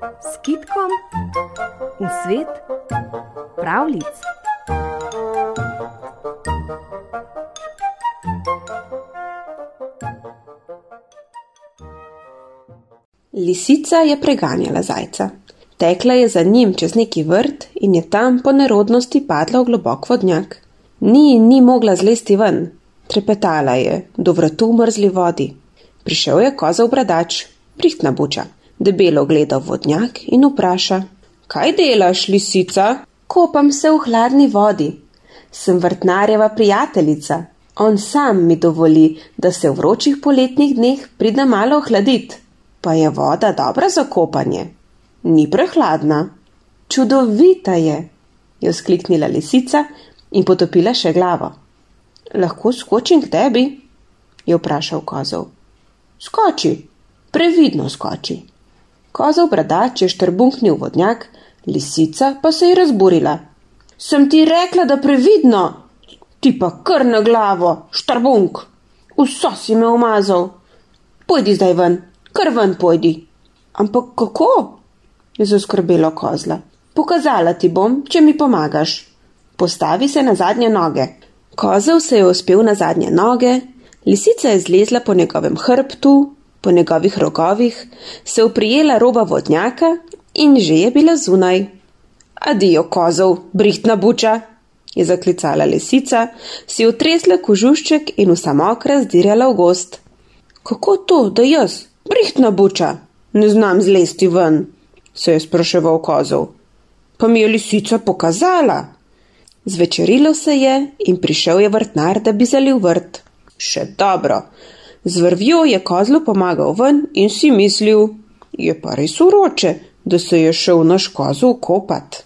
s kitkom v svet pravlic. Lisica je preganjala zajca. Tekla je za njim čez neki vrt in je tam po nerodnosti padla v globok vodnjak. Ni in ni mogla zlesti ven, trepetala je do vratu v mrzli vodi. Prišel je koza v bradač, prihtna buča. Debelo gleda vodnjak in vpraša: Kaj delaš, lisica? Kopam se v hladni vodi. Sem vrtnarjeva prijateljica. On sam mi dovoli, da se v vročih poletnih dneh prida malo ohladiti. Pa je voda dobra za kopanje. Ni prehladna. Čudovita je, je skliknila lisica in potopila še glavo. Lahko skočim k tebi? je vprašal kozov. Skoči, previdno skoči. Kozov bradač je štrbunknil vodnjak, lisica pa se je razburila. Sem ti rekla, da previdno, ti pa kar na glavo, štrbunk. Vso si me umazal. Pojdi zdaj ven, kar ven pojdi. Ampak kako? je zaskrbelo kozla. Pokazala ti bom, če mi pomagaš. Postavi se na zadnje noge. Kozel se je uspel na zadnje noge, lisica je zlezla po njegovem hrbtu, po njegovih rogovih, se uprijela roba vodnjaka in že je bila zunaj. Adijo, kozov, brihtna buča, je zaklicala lisica, si utresla kožušček in v samokra zdirala v gost. Kako to, da jaz, brihtna buča, ne znam zlesti ven? se je spraševal kozov. Pa mi je lisica pokazala. Zvečerilo se je in prišel je vrtnar, da bi zalil vrt. Še dobro. Z vrvjo je kozlu pomagal ven in si mislil, je pa res uroče, da se je šel naš kozov kopat.